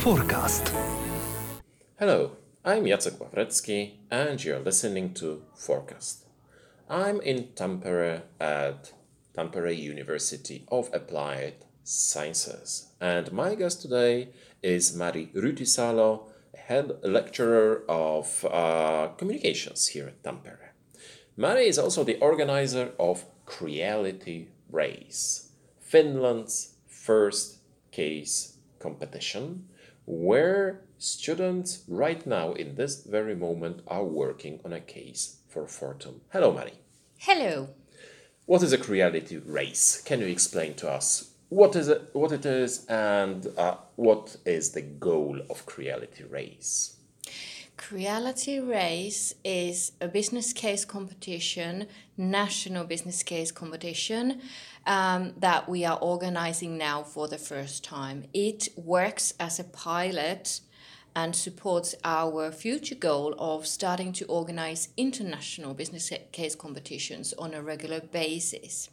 Forecast. Hello, I'm Jacek Ławrecki and you're listening to Forecast. I'm in Tampere at Tampere University of Applied Sciences and my guest today is Mari Rytisalo, head lecturer of uh, communications here at Tampere. Mari is also the organizer of Creality Race, Finland's first case competition, where students right now in this very moment are working on a case for Fortum. Hello, Mari. Hello. What is a Creality Race? Can you explain to us what is it, what it is, and uh, what is the goal of Creality Race? Creality Race is a business case competition, national business case competition um, that we are organizing now for the first time. It works as a pilot and supports our future goal of starting to organize international business case competitions on a regular basis.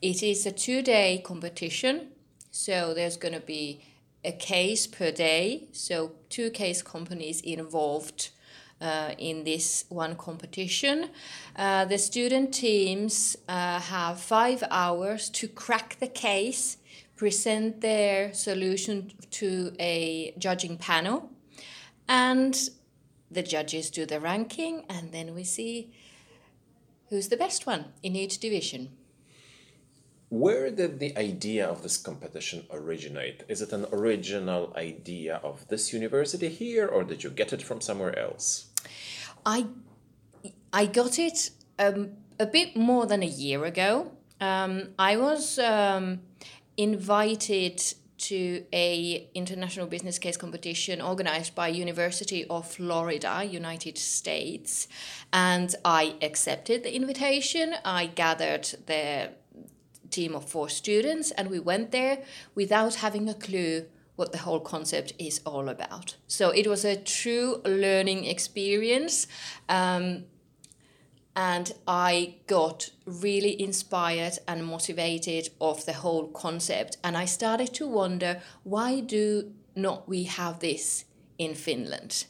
It is a two day competition, so there's going to be a case per day, so two case companies involved. Uh, in this one competition. Uh, the student teams uh, have five hours to crack the case, present their solution to a judging panel, and the judges do the ranking, and then we see who's the best one in each division. Where did the idea of this competition originate? Is it an original idea of this university here, or did you get it from somewhere else? I I got it um, a bit more than a year ago. Um, I was um, invited to a international business case competition organized by University of Florida, United States, and I accepted the invitation. I gathered the team of four students and we went there without having a clue what the whole concept is all about. So it was a true learning experience. Um, and I got really inspired and motivated of the whole concept. And I started to wonder why do not we have this in Finland,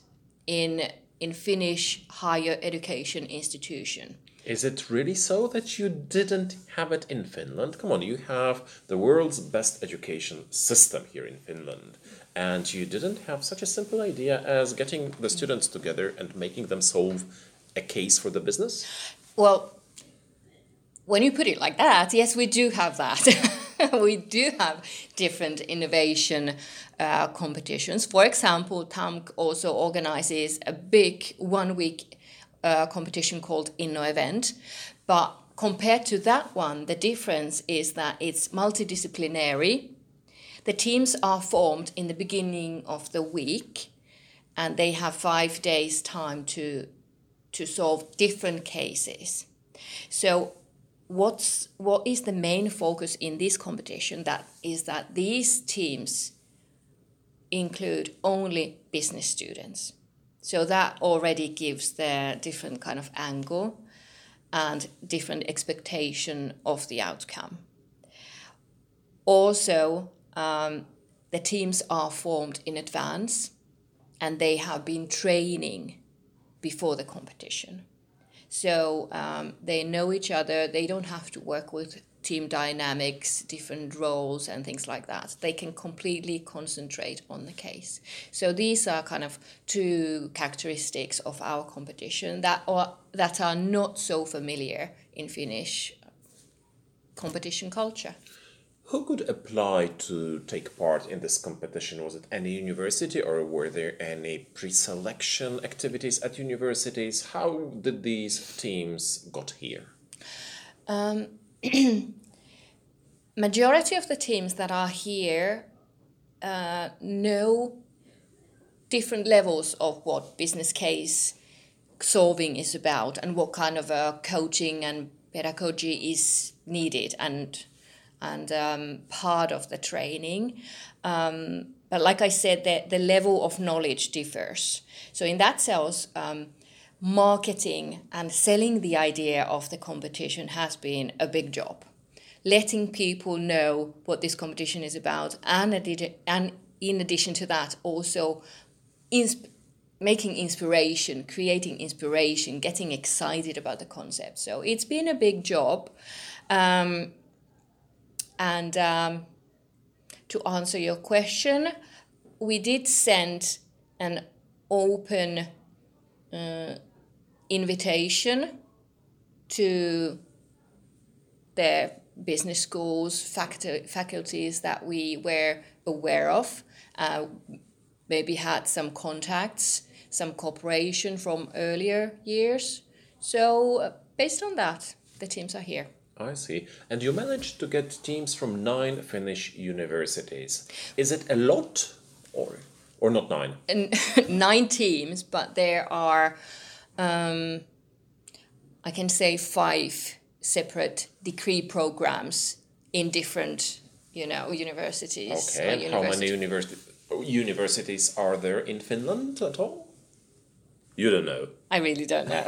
in in Finnish higher education institution? Is it really so that you didn't have it in Finland? Come on, you have the world's best education system here in Finland. And you didn't have such a simple idea as getting the students together and making them solve a case for the business? Well, when you put it like that, yes, we do have that. we do have different innovation uh, competitions. For example, TAMK also organizes a big one week uh, competition called Inno Event. But compared to that one, the difference is that it's multidisciplinary. The teams are formed in the beginning of the week and they have five days' time to, to solve different cases. So what's what is the main focus in this competition that is that these teams include only business students so that already gives the different kind of angle and different expectation of the outcome. Also, um, the teams are formed in advance and they have been training before the competition. So um, they know each other, they don't have to work with team dynamics, different roles, and things like that. They can completely concentrate on the case. So these are kind of two characteristics of our competition that are that are not so familiar in Finnish competition culture. Who could apply to take part in this competition? Was it any university or were there any pre selection activities at universities? How did these teams got here? Um, majority of the teams that are here uh, know different levels of what business case solving is about and what kind of a coaching and pedagogy is needed and and um, part of the training. Um, but like I said, the, the level of knowledge differs. So in that sense, um, marketing and selling the idea of the competition has been a big job. Letting people know what this competition is about and, and in addition to that, also making inspiration, creating inspiration, getting excited about the concept. So it's been a big job. Um, and um, to answer your question, we did send an open uh, invitation to the business schools, fact- faculties that we were aware of, uh, maybe had some contacts, some cooperation from earlier years. So, uh, based on that, the teams are here. I see. And you managed to get teams from nine Finnish universities. Is it a lot or or not nine? Nine teams, but there are, um, I can say, five separate degree programs in different, you know, universities. Okay, and how many university, universities are there in Finland at all? You don't know. I really don't know.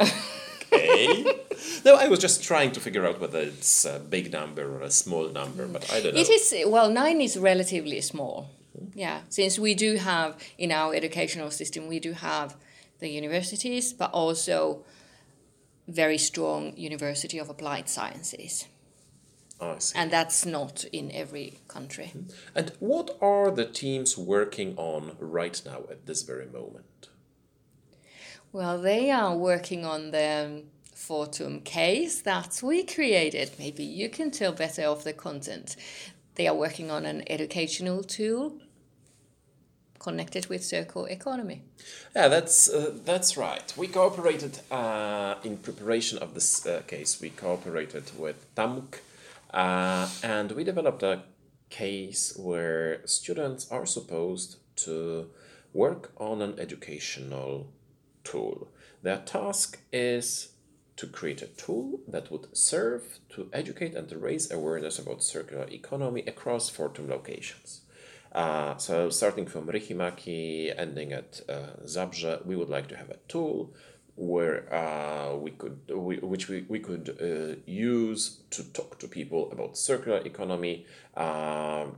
okay. No, I was just trying to figure out whether it's a big number or a small number, but I don't know. It is, well, nine is relatively small. Yeah, since we do have in our educational system, we do have the universities, but also very strong University of Applied Sciences. See. And that's not in every country. Hmm. And what are the teams working on right now at this very moment? Well, they are working on the Fortum case that we created. Maybe you can tell better of the content. They are working on an educational tool connected with circular economy. Yeah, that's uh, that's right. We cooperated uh, in preparation of this uh, case. We cooperated with TAMK, uh, and we developed a case where students are supposed to work on an educational tool. Their task is to create a tool that would serve to educate and to raise awareness about circular economy across Fortum locations. Uh, so starting from Riihimäki, ending at uh, Zabrze, we would like to have a tool where uh, we could, we, which we, we could uh, use to talk to people about circular economy, um,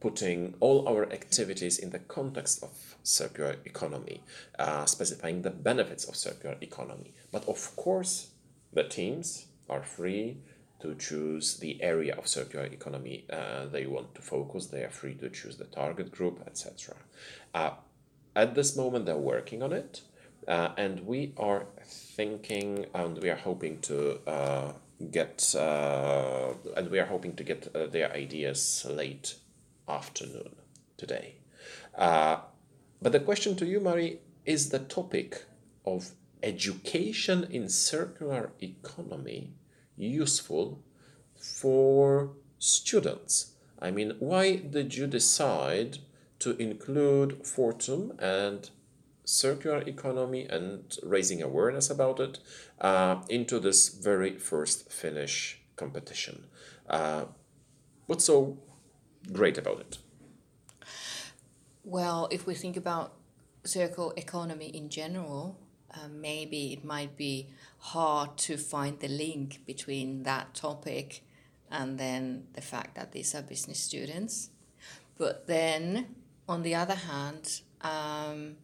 putting all our activities in the context of circular economy, uh, specifying the benefits of circular economy. But of course, the teams are free to choose the area of circular economy uh, they want to focus. They are free to choose the target group, etc. Uh, at this moment, they're working on it, uh, and we are thinking and we are hoping to uh, get uh, and we are hoping to get uh, their ideas late afternoon today. but the question to you, Marie, is the topic of education in circular economy useful for students? I mean, why did you decide to include Fortum and circular economy and raising awareness about it uh, into this very first Finnish competition? Uh, what's so great about it? Well, if we think about circular economy in general, uh, maybe it might be hard to find the link between that topic and then the fact that these are business students. But then, on the other hand, um,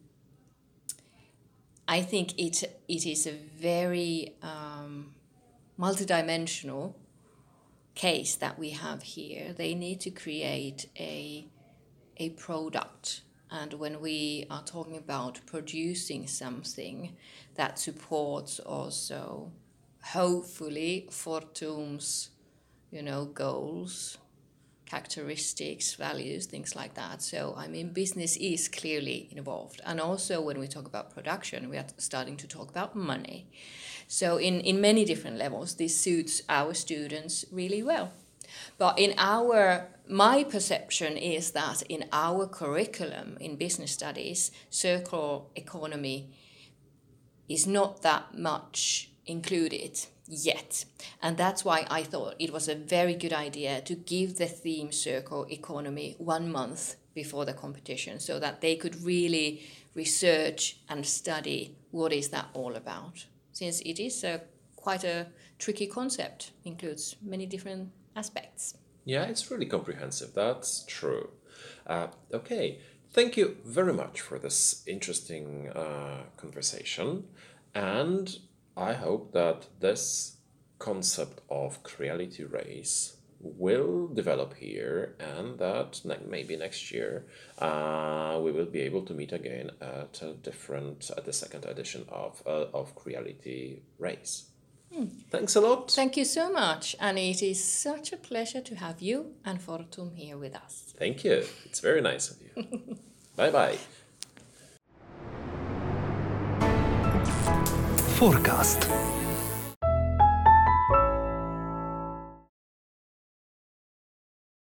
I think it, it is a very um, multidimensional case that we have here. They need to create a, a product and when we are talking about producing something that supports also, hopefully, Fortum's, you know, goals, characteristics, values, things like that. So, I mean, business is clearly involved. And also, when we talk about production, we are starting to talk about money. So, in, in many different levels, this suits our students really well. But in our my perception is that in our curriculum in business studies, circular economy is not that much included yet. And that's why I thought it was a very good idea to give the theme circular economy one month before the competition so that they could really research and study what is that all about. Since it is a quite a tricky concept, includes many different aspects. Yeah, it's really comprehensive. That's true. Uh, okay, Thank you very much for this interesting uh, conversation, and I hope that this concept of creality race will develop here and that maybe next year uh, we will be able to meet again at a different at the second edition of uh, of creality race thanks a lot Thank you so much, and it is such a pleasure to have you and Fortum here with us. thank you it's very nice of you bye bye Forecast.